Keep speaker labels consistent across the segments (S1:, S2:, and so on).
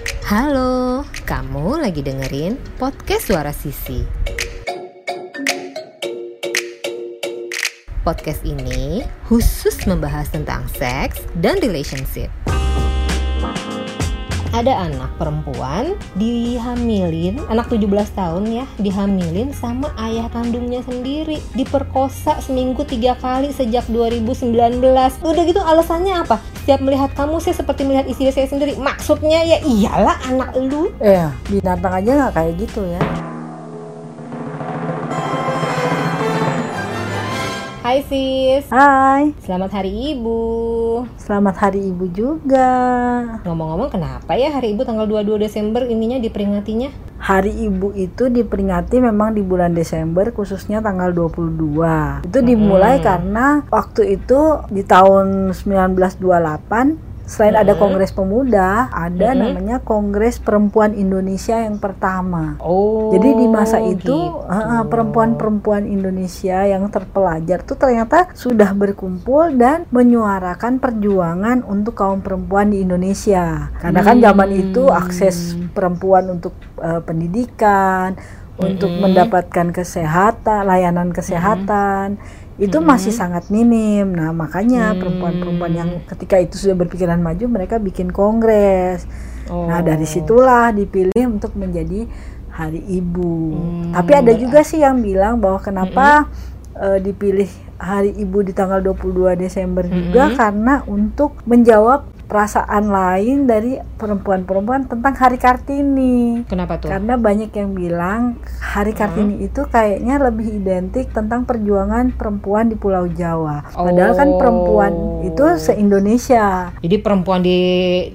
S1: Halo, kamu lagi dengerin podcast Suara Sisi. Podcast ini khusus membahas tentang seks dan relationship. Ada anak perempuan dihamilin, anak 17 tahun ya, dihamilin sama ayah kandungnya sendiri, diperkosa seminggu tiga kali sejak 2019. Udah gitu alasannya apa? Setiap melihat kamu saya seperti melihat istri saya sendiri. Maksudnya ya iyalah anak lu.
S2: Eh, binatang aja nggak kayak gitu ya.
S1: Hai sis,
S2: Hai,
S1: selamat hari ibu.
S2: selamat hari ibu juga.
S1: Ngomong-ngomong kenapa ya hari ibu tanggal 22 Desember ininya diperingatinya?
S2: Hari ibu itu diperingati memang di bulan Desember khususnya tanggal 22. Itu dimulai karena waktu itu di tahun 1928 Selain ada Kongres Pemuda, ada
S1: Mm-mm.
S2: namanya Kongres Perempuan Indonesia yang pertama.
S1: Oh.
S2: Jadi di masa itu
S1: gitu.
S2: perempuan-perempuan Indonesia yang terpelajar tuh ternyata sudah berkumpul dan menyuarakan perjuangan untuk kaum perempuan di Indonesia. Karena kan zaman
S1: Hmm.
S2: itu akses perempuan untuk eh, pendidikan, untuk
S1: Mm-mm.
S2: mendapatkan kesehatan, layanan kesehatan itu masih sangat minim. Nah, makanya
S1: Hmm.
S2: perempuan-perempuan yang ketika itu sudah berpikiran maju mereka bikin kongres.
S1: Oh.
S2: Nah dari situlah dipilih untuk menjadi Hari Ibu.
S1: Hmm,
S2: Tapi ada juga sih yang bilang bahwa kenapa eh, dipilih Hari Ibu di tanggal 22 Desember juga
S1: Mm-mm.
S2: karena untuk menjawab perasaan lain dari perempuan-perempuan tentang Hari Kartini.
S1: Kenapa tuh?
S2: Karena banyak yang bilang Hari Kartini itu kayaknya lebih identik tentang perjuangan perempuan di Pulau Jawa. Padahal kan
S1: Oh.
S2: perempuan itu se-Indonesia.
S1: Jadi perempuan di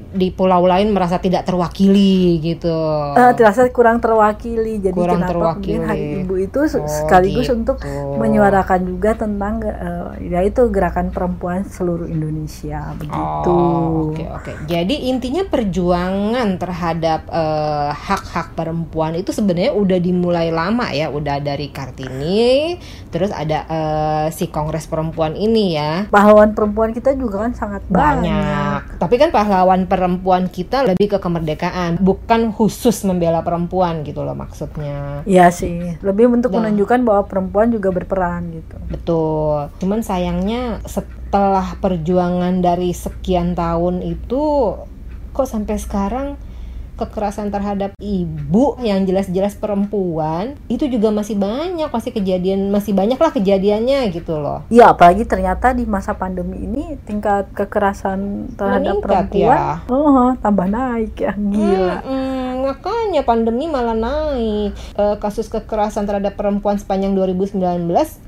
S1: di pulau lain merasa tidak terwakili gitu.
S2: Eh, terasa kurang terwakili. Jadi
S1: Kurang
S2: kenapa
S1: terwakili.
S2: Hari Ibu itu
S1: Oh,
S2: sekaligus
S1: gitu.
S2: untuk menyuarakan juga tentang eh, yaitu gerakan perempuan seluruh Indonesia begitu.
S1: Oh, oke oke. Jadi intinya perjuangan terhadap eh, hak-hak perempuan itu sebenarnya udah dimulai lama ya, udah dari Kartini, terus ada eh, si Kongres Perempuan ini ya.
S2: Pahlawan perempuan kita juga kan sangat banyak.
S1: banyak. Tapi kan pahlawan perempuan kita lebih ke kemerdekaan, bukan khusus membela perempuan gitu loh maksudnya.
S2: Iya sih, lebih untuk
S1: Nah.
S2: menunjukkan bahwa perempuan juga berperan gitu.
S1: Betul. Cuman sayangnya setelah perjuangan dari sekian tahun itu kok sampai sekarang kekerasan terhadap ibu yang jelas-jelas perempuan itu juga masih banyak, masih kejadian masih banyak lah kejadiannya gitu loh.
S2: Iya, apalagi ternyata di masa pandemi ini tingkat kekerasan terhadap
S1: Meningkat
S2: perempuan
S1: ya.
S2: oh, tambah naik ya, gila.
S1: Mm-mm, makanya pandemi malah naik Eh, kasus kekerasan terhadap perempuan sepanjang 2019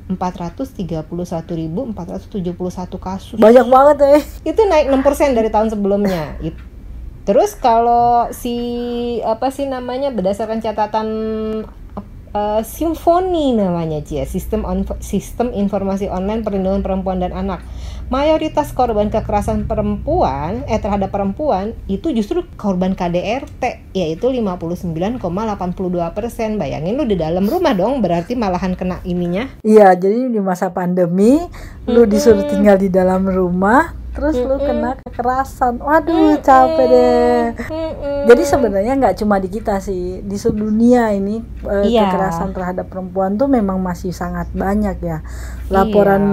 S1: 431.471 kasus.
S2: Banyak banget ya.
S1: Itu naik 6% dari tahun sebelumnya. It- Terus kalau si apa sih namanya berdasarkan catatan eh, Simfoni namanya Cia, sistem on, sistem informasi online perlindungan perempuan dan anak. Mayoritas korban kekerasan perempuan eh terhadap perempuan itu justru korban KDRT yaitu 59,82 persen. Bayangin lu di dalam rumah dong berarti malahan kena ininya.
S2: Iya, jadi di masa pandemi lu disuruh tinggal di dalam rumah, terus lu kena kekerasan. Waduh, capek deh.
S1: Mm-mm.
S2: Jadi sebenarnya nggak cuma di kita sih, di seluruh dunia ini eh,
S1: Iya.
S2: kekerasan terhadap perempuan tuh memang masih sangat banyak ya. Laporan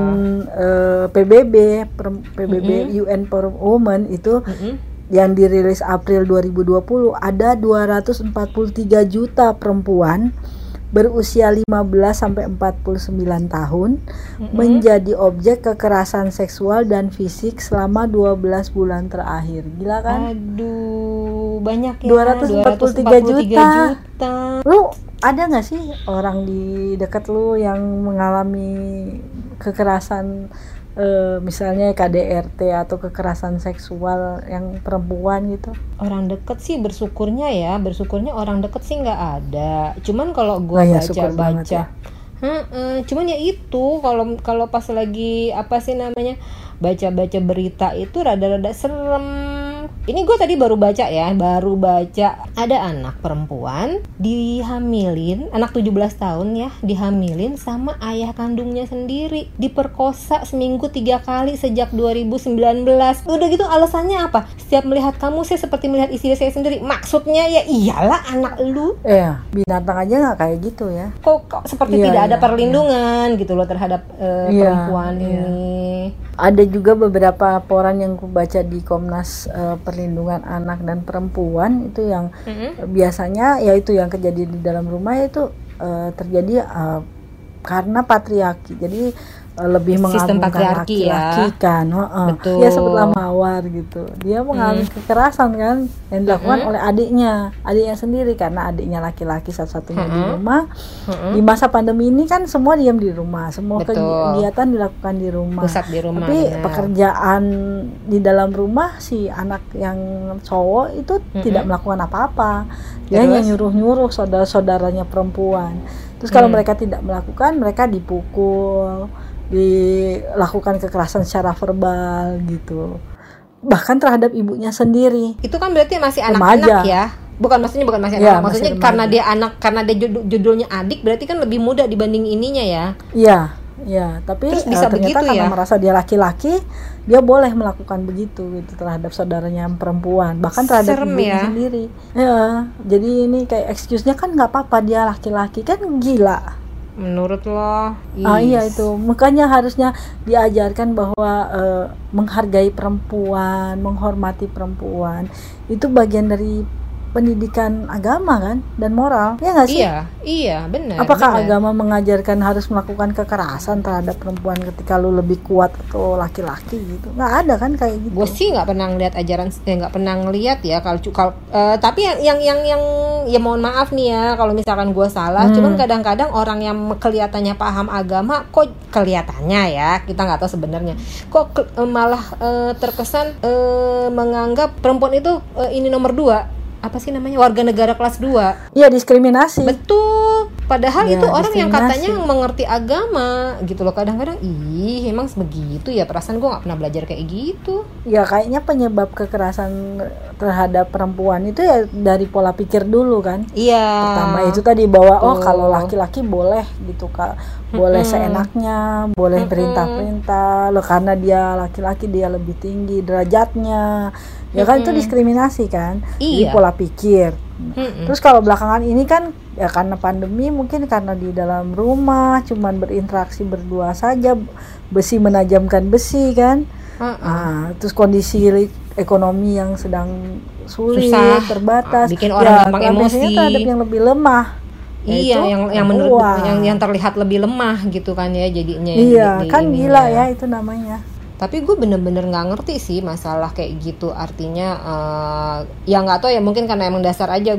S2: eh, PBB, per- PBB UN for Women itu
S1: Mm-mm.
S2: yang dirilis April 2020 ada 243 juta perempuan berusia 15 sampai 49 tahun menjadi objek kekerasan seksual dan fisik selama 12 bulan terakhir. Gila kan?
S1: Aduh, banyak ya.
S2: 243 juta.
S1: juta.
S2: Lu ada nggak sih orang di dekat lu yang mengalami kekerasan eh, misalnya KDRT atau kekerasan seksual yang perempuan gitu?
S1: Orang deket sih bersyukurnya ya, bersyukurnya orang deket sih nggak ada. Cuman kalau gue
S2: Oh iya,
S1: baca
S2: syukur banget
S1: baca,
S2: ya.
S1: Heeh, cuman ya itu kalau kalau pas lagi apa sih namanya baca-baca berita itu rada-rada serem Ini gue tadi baru baca ya, baru baca ada anak perempuan dihamilin, anak 17 tahun ya, dihamilin sama ayah kandungnya sendiri, diperkosa seminggu tiga kali sejak 2019. Udah gitu alasannya apa? Setiap melihat kamu saya seperti melihat istri saya sendiri. Maksudnya ya iyalah anak lu.
S2: Iya, binatang aja nggak kayak gitu ya.
S1: Kok, kok seperti
S2: Iya,
S1: tidak ada
S2: iya,
S1: perlindungan gitu loh terhadap
S2: Iya,
S1: perempuan
S2: iya.
S1: ini.
S2: Ada juga beberapa laporan yang baca di Komnas eh, Perlindungan Anak dan Perempuan itu yang
S1: Mm-mm.
S2: biasanya yaitu yang kejadian di dalam rumah itu eh, terjadi eh, karena patriarki. Jadi lebih
S1: Sistem
S2: mengagungkan
S1: patriarki ya.
S2: laki-laki kan. Heeh.
S1: Betul.
S2: Ya sebelah mawar gitu. Dia mengalami kekerasan kan yang dilakukan
S1: Mm-mm.
S2: oleh adiknya, adiknya sendiri karena adiknya laki-laki satu-satunya di
S1: Mm-mm.
S2: rumah.
S1: Mm-mm.
S2: Di masa pandemi ini kan semua diam di rumah, semua
S1: Betul.
S2: kegiatan dilakukan di rumah.
S1: Pusat di rumah.
S2: Tapi
S1: benar.
S2: pekerjaan di dalam rumah si anak yang cowok itu tidak melakukan apa-apa. Dia
S1: Terus?
S2: hanya nyuruh-nyuruh saudara-saudaranya perempuan. Terus kalau
S1: Hmm.
S2: mereka tidak melakukan, mereka dipukul, dilakukan kekerasan secara verbal gitu. Bahkan terhadap ibunya sendiri.
S1: itu kan berarti masih anak-anak ya bukan maksudnya bukan masih
S2: Iya,
S1: anak maksudnya
S2: masih
S1: karena dia anak karena dia judul- judulnya adik berarti kan lebih muda dibanding ininya ya
S2: Iya, iya. Tapi
S1: Terus
S2: eh,
S1: bisa
S2: ternyata
S1: begitu
S2: karena
S1: ya?
S2: merasa dia laki-laki, dia boleh melakukan begitu gitu terhadap saudaranya yang perempuan, bahkan terhadap
S1: Serem
S2: ibunya
S1: ya.
S2: sendiri. Ya, jadi ini kayak excuse-nya kan nggak apa-apa dia laki-laki kan gila.
S1: Menurut lo?
S2: Ah iya
S1: Is.
S2: itu, makanya harusnya diajarkan bahwa eh, menghargai perempuan, menghormati perempuan. Itu bagian dari pendidikan agama kan dan moral, ya nggak sih?
S1: iya iya benar
S2: Apakah
S1: benar.
S2: agama mengajarkan harus melakukan kekerasan terhadap perempuan ketika lu lebih kuat atau laki-laki gitu? Nggak ada kan kayak gitu.
S1: gue sih nggak pernah ngeliat ajaran eh, nggak pernah ngeliat ya kalau kalau eh, tapi yang yang yang yang ya mohon maaf nih ya kalau misalkan gue salah
S2: Hmm.
S1: cuman kadang-kadang orang yang kelihatannya paham agama kok kelihatannya ya kita nggak tahu sebenarnya kok ke- malah eh, terkesan eh, menganggap perempuan itu eh, ini nomor dua apa sih namanya warga negara kelas 2
S2: Iya diskriminasi.
S1: Betul. Padahal
S2: Ya,
S1: itu orang yang katanya mengerti agama gitu loh. Kadang-kadang ih emang begitu ya perasaan gue nggak pernah belajar kayak gitu.
S2: Ya kayaknya penyebab kekerasan terhadap perempuan itu ya dari pola pikir dulu kan.
S1: Iya.
S2: Pertama itu tadi bahwa oh kalau laki-laki boleh gitu kak, boleh
S1: Mm-mm.
S2: seenaknya, boleh perintah-perintah. Loh karena dia laki-laki dia lebih tinggi derajatnya. Ya kan itu
S1: Mm-mm.
S2: diskriminasi kan. Jadi
S1: Iya.
S2: Pola pikir.
S1: Mm-mm.
S2: Terus kalau belakangan ini kan ya karena pandemi mungkin karena di dalam rumah cuman berinteraksi berdua saja besi menajamkan besi kan.
S1: Heeh.
S2: Ah, terus kondisi ekonomi yang sedang sulit,
S1: Susah.
S2: terbatas.
S1: Bikin orang gampang
S2: nah, biasanya
S1: emosi.
S2: terhadap yang lebih lemah.
S1: Iya,
S2: yaitu
S1: yang yang menurut yang yang terlihat lebih lemah gitu kan ya jadinya.
S2: Iya,
S1: di-
S2: kan gila ya itu namanya.
S1: Tapi gue bener-bener nggak ngerti sih masalah kayak gitu. Artinya eh, ya nggak tahu ya mungkin karena emang dasar aja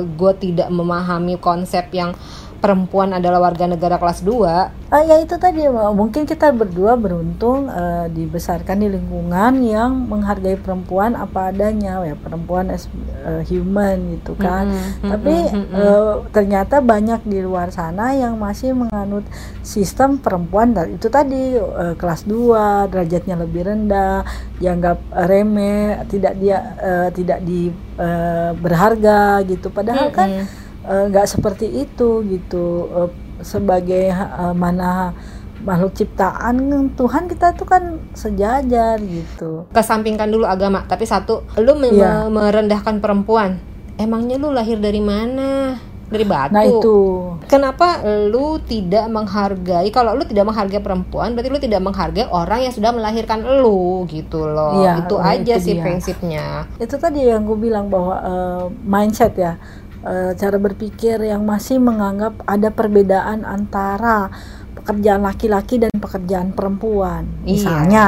S1: gue tidak memahami konsep yang perempuan adalah warga negara kelas 2
S2: Ah, ya itu tadi mungkin kita berdua beruntung eh, dibesarkan di lingkungan yang menghargai perempuan apa adanya ya perempuan as eh, human gitu kan.
S1: Mm-mm,
S2: Tapi
S1: mm-mm,
S2: eh, ternyata banyak di luar sana yang masih menganut sistem perempuan dan itu tadi eh, kelas 2 derajatnya lebih rendah, dianggap eh, remeh, tidak dia eh, tidak di eh, berharga gitu. Padahal kan
S1: Mm-mm.
S2: eh, nggak seperti itu gitu. Eh, sebagai eh, mana makhluk ciptaan Tuhan kita tuh kan sejajar gitu.
S1: kesampingkan dulu agama tapi satu lu me-
S2: Iya.
S1: me- merendahkan perempuan emangnya lu lahir dari mana dari batu
S2: Nah itu
S1: kenapa lu tidak menghargai kalau lu tidak menghargai perempuan berarti lu tidak menghargai orang yang sudah melahirkan lu gitu loh
S2: Iya,
S1: itu
S2: nah,
S1: aja
S2: itu
S1: sih
S2: dia.
S1: prinsipnya
S2: itu tadi yang gue bilang bahwa eh, mindset ya eh, cara berpikir yang masih menganggap ada perbedaan antara pekerjaan laki-laki dan pekerjaan perempuan
S1: Iya.
S2: misalnya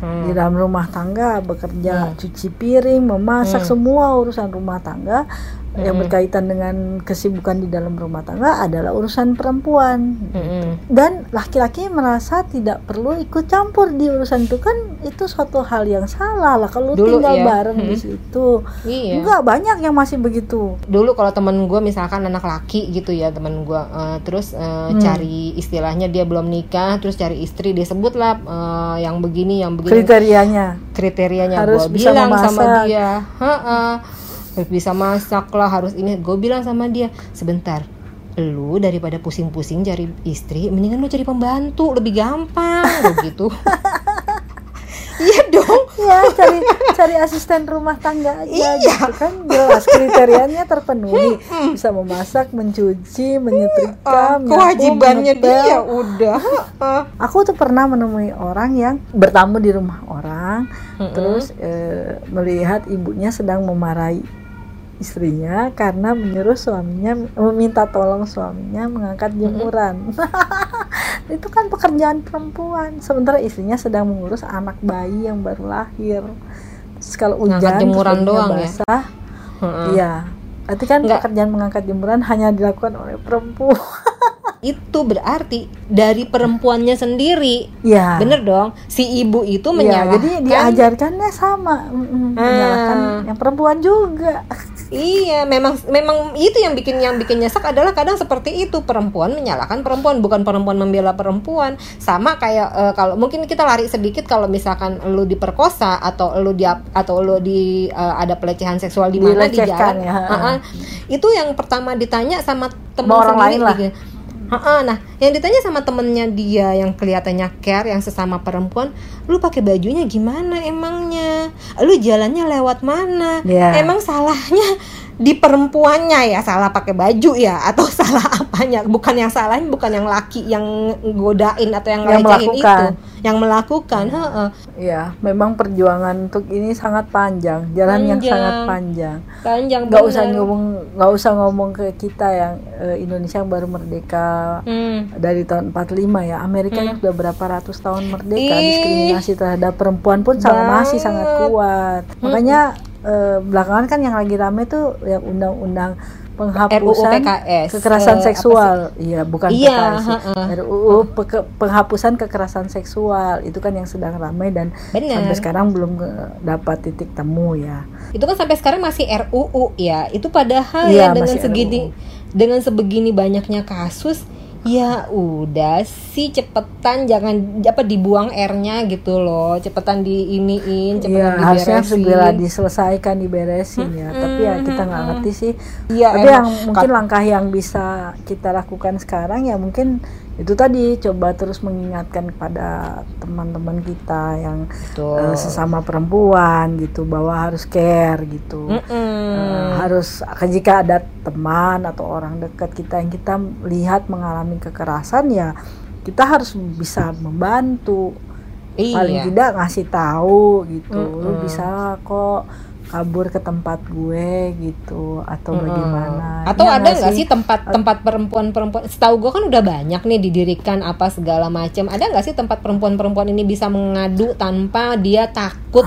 S1: Hmm.
S2: di dalam rumah tangga bekerja
S1: Hmm.
S2: cuci piring memasak
S1: Hmm.
S2: semua urusan rumah tangga yang berkaitan dengan kesibukan di dalam rumah tangga adalah urusan perempuan
S1: Mm-mm.
S2: dan laki-laki merasa tidak perlu ikut campur di urusan itu kan itu suatu hal yang salah lah kalau
S1: Dulu
S2: tinggal
S1: ya.
S2: bareng di
S1: Mm.
S2: situ
S1: Iya.
S2: enggak banyak yang masih begitu
S1: dulu kalau temen gue misalkan anak laki gitu ya temen gue eh, terus eh,
S2: Hmm.
S1: cari istilahnya dia belum nikah terus cari istri dia sebut lah eh, yang begini yang begini
S2: kriterianya
S1: kriterianya
S2: Harus
S1: gue
S2: bisa
S1: bilang sama
S2: memasak.
S1: dia "Ha-ha, harus bisa masak lah harus ini gue bilang sama dia sebentar lu daripada pusing-pusing cari istri mendingan lu cari pembantu lebih gampang begitu iya dong
S2: ya cari cari asisten rumah tangga aja
S1: Iya.
S2: gitu kan jelas kriterianya terpenuhi bisa memasak mencuci menyetrika
S1: Ah,
S2: menyapu,
S1: kewajibannya
S2: mengepel.
S1: dia udah Ah.
S2: aku tuh pernah menemui orang yang bertamu di rumah orang
S1: Mm-mm.
S2: terus eh, melihat ibunya sedang memarahi istrinya karena menyuruh suaminya meminta tolong suaminya mengangkat jemuran itu kan pekerjaan perempuan sementara istrinya sedang mengurus anak bayi yang baru lahir terus kalau hujan
S1: jemuran doang ya?
S2: basah
S1: Heeh.
S2: iya Berarti kan
S1: Nggak.
S2: pekerjaan mengangkat jemuran hanya dilakukan oleh perempuan.
S1: itu berarti dari perempuannya sendiri
S2: ya.
S1: bener dong si ibu itu
S2: Iya,
S1: menyalahkan
S2: jadi diajarkannya sama, menyalahkan
S1: Ah.
S2: yang perempuan juga.
S1: Iya, memang memang itu yang bikin yang bikin nyesek adalah kadang seperti itu perempuan menyalahkan perempuan bukan perempuan membela perempuan. Sama kayak eh, kalau mungkin kita lari sedikit kalau misalkan lu diperkosa atau lu di atau lu di eh, ada pelecehan seksual di mana di jalan.
S2: ya.
S1: Ah-ah. Itu yang pertama ditanya sama teman
S2: orang
S1: sendiri
S2: lain lah.
S1: gitu. Ha-ha, nah, yang ditanya sama temennya dia yang kelihatannya care, yang sesama perempuan, lu pakai bajunya gimana emangnya? Lu jalannya lewat mana?
S2: Iya.
S1: Emang salahnya di perempuannya ya salah pakai baju ya atau salah apanya? Bukan yang salahnya bukan yang laki yang godain atau yang,
S2: Yang
S1: itu, yang melakukan. heeh.
S2: Iya, memang perjuangan untuk ini sangat panjang, jalan yang
S1: Panjang.
S2: sangat panjang.
S1: Panjang
S2: Nggak usah ngomong, nggak usah ngomong ke kita yang eh, Indonesia yang baru merdeka
S1: Hmm.
S2: dari tahun 45 ya. Amerika yang sudah berapa ratus tahun merdeka,
S1: Ih.
S2: diskriminasi terhadap perempuan pun sangat masih sangat kuat. Makanya eh, belakangan kan yang lagi rame tuh yang undang-undang penghapusan
S1: RUU PKS,
S2: kekerasan
S1: eh,
S2: seksual. Iya, bukan
S1: Iya,
S2: PKS. sih.
S1: heeh.
S2: RUU peke- penghapusan kekerasan seksual itu kan yang sedang ramai dan
S1: Benar.
S2: sampai sekarang belum eh, dapat titik temu ya.
S1: itu kan sampai sekarang masih RUU ya itu padahal
S2: Iya,
S1: ya dengan segini dengan sebegini banyaknya kasus ya udah sih cepetan jangan apa dibuang R-nya gitu loh cepetan diiniin cepetan
S2: harusnya
S1: diberesin
S2: segera diselesaikan diberesin ya. Tapi ya kita nggak
S1: mm-mm.
S2: ngerti sih.
S1: Iya,
S2: Tapi yang mungkin langkah yang bisa kita lakukan sekarang ya mungkin itu tadi coba terus mengingatkan kepada teman-teman kita yang
S1: Betul.
S2: eh, sesama perempuan gitu bahwa harus care gitu. Eh, harus jika ada teman atau orang dekat kita yang kita lihat mengalami kekerasan ya kita harus bisa membantu paling
S1: iya
S2: tidak ngasih tahu gitu lu
S1: Mm-mm.
S2: bisa kok kabur ke tempat gue gitu atau
S1: Mm-mm.
S2: bagaimana.
S1: Atau
S2: Iya
S1: ada nggak sih? tempat tempat perempuan-perempuan? Setahu gue kan udah banyak nih didirikan apa segala macam ada nggak sih tempat perempuan-perempuan ini bisa mengadu tanpa dia takut?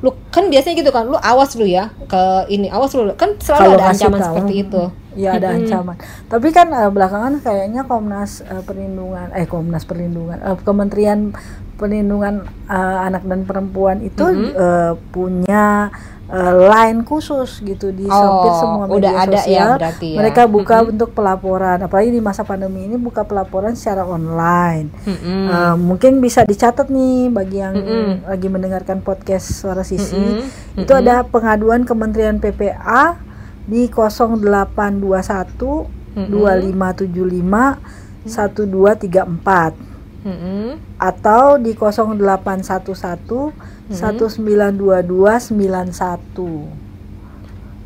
S1: Lu kan biasanya gitu kan lu awas lu ya ke ini awas lu. Kan selalu
S2: Kalau
S1: ada ancaman
S2: tahu.
S1: seperti itu.
S2: Ya ada
S1: Mm-mm.
S2: ancaman. Tapi kan eh, belakangan kayaknya Komnas eh, Perlindungan eh Komnas Perlindungan eh, Kementerian Perlindungan eh, Anak dan Perempuan itu
S1: Mhm.
S2: eh, punya eh, line khusus gitu di
S1: Oh,
S2: semua media
S1: udah ada ya
S2: sosial
S1: berarti ya.
S2: mereka buka
S1: Mm-mm.
S2: untuk pelaporan apalagi di masa pandemi ini buka pelaporan secara online
S1: Mm-mm.
S2: Eh, mungkin bisa dicatat nih bagi yang
S1: Mm-mm.
S2: lagi mendengarkan podcast Suara Sisi.
S1: Mm-mm.
S2: Itu ada pengaduan Kementerian PPA di 0821
S1: Mm-mm.
S2: 2575 1234
S1: Mm-mm.
S2: atau di 0811 1922 91.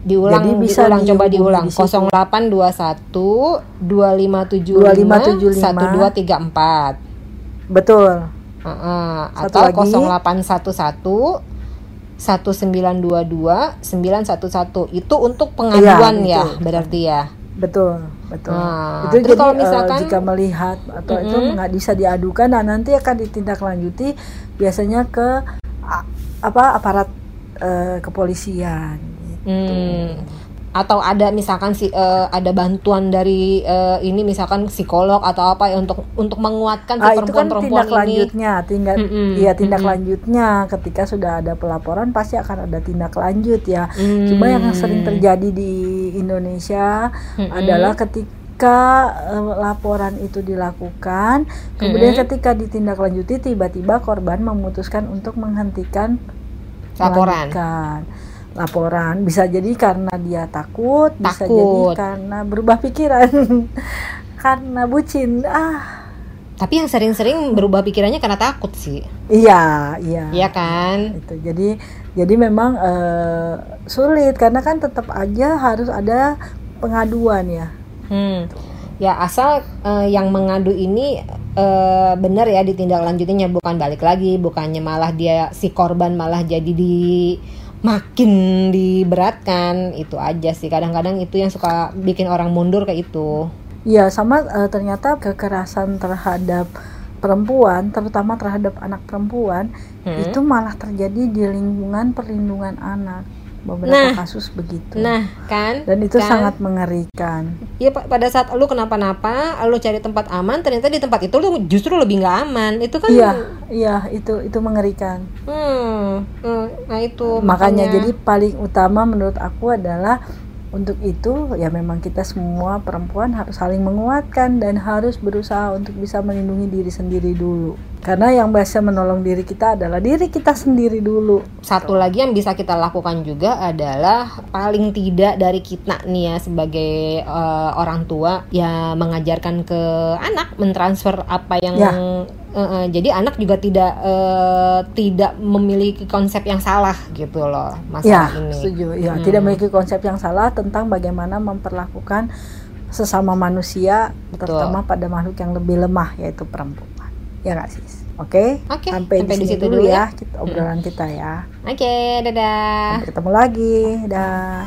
S1: diulang
S2: Jadi bisa
S1: diulang coba diulang
S2: di situ.
S1: 0821 2575
S2: 2575.
S1: 1234
S2: Betul.
S1: Heeh,
S2: Satu
S1: atau
S2: lagi.
S1: 0811 1922 911 itu untuk pengaduan
S2: Iya,
S1: ya
S2: itu.
S1: berarti ya
S2: Betul, betul.
S1: Nah,
S2: itu jadi
S1: kalau
S2: eh,
S1: misalkan-
S2: jika melihat atau itu
S1: Mm-mm.
S2: nggak bisa diadukan, nah nanti akan ditindaklanjuti biasanya ke a- apa aparat eh, kepolisian. Gitu.
S1: Hmm. Atau ada misalkan si eh, ada bantuan dari eh, ini misalkan psikolog atau apa ya untuk untuk menguatkan si
S2: Ah, itu kan
S1: perempuan-perempuan
S2: tindak
S1: ini.
S2: lanjutnya, tindak
S1: Mm-mm,
S2: iya tindak
S1: mm-mm.
S2: lanjutnya ketika sudah ada pelaporan pasti akan ada tindak lanjut ya.
S1: Hmm.
S2: Cuma yang sering terjadi di Indonesia
S1: Mm-mm.
S2: adalah ketika eh, laporan itu dilakukan, kemudian
S1: Mm-mm.
S2: ketika ditindaklanjuti tiba-tiba korban memutuskan untuk menghentikan
S1: laporan.
S2: melanjutkan laporan. Bisa jadi karena dia takut, bisa jadi
S1: Takut.
S2: karena berubah pikiran, karena bucin. Ah,
S1: Tapi yang sering-sering berubah pikirannya karena takut sih.
S2: iya, iya.
S1: Iya kan?
S2: itu jadi jadi memang eh, sulit karena kan tetap aja harus ada pengaduan ya
S1: Hmm. Ya asal eh, yang mengadu ini eh, benar ya ditindaklanjutinya bukan balik lagi, bukannya malah dia si korban malah jadi di makin diberatkan itu aja sih. Kadang-kadang itu yang suka bikin orang mundur kayak itu.
S2: Iya sama eh, ternyata kekerasan terhadap perempuan terutama terhadap anak perempuan
S1: Hmm.
S2: itu malah terjadi di lingkungan perlindungan anak beberapa
S1: Nah.
S2: kasus begitu.
S1: nah kan
S2: dan itu
S1: kan?
S2: sangat mengerikan.
S1: Ya pa- pada saat lu kenapa-napa lu cari tempat aman ternyata di tempat itu lu justru lebih nggak aman. Itu kan
S2: iya iya itu itu mengerikan.
S1: Hmm, hmm, nah itu
S2: makanya. jadi paling utama menurut aku adalah untuk itu ya memang kita semua perempuan harus saling menguatkan dan harus berusaha untuk bisa melindungi diri sendiri dulu karena yang bisa menolong diri kita adalah diri kita sendiri dulu
S1: Satu lagi yang bisa kita lakukan juga adalah paling tidak dari kita nih ya sebagai eh, orang tua ya mengajarkan ke anak mentransfer apa yang
S2: Ya.
S1: eh, eh, jadi anak juga tidak eh, tidak memiliki konsep yang salah gitu loh
S2: ya
S1: masalah ini.
S2: setuju ya
S1: Hmm.
S2: tidak memiliki konsep yang salah tentang bagaimana memperlakukan sesama manusia
S1: Betul.
S2: terutama pada makhluk yang lebih lemah yaitu perempuan ya nggak sis? Oke?
S1: Oke,
S2: sampai,
S1: sampai
S2: di
S1: situ
S2: dulu
S1: dulu
S2: ya kita, obrolan kita ya.
S1: Oke, dadah.
S2: sampai ketemu lagi dah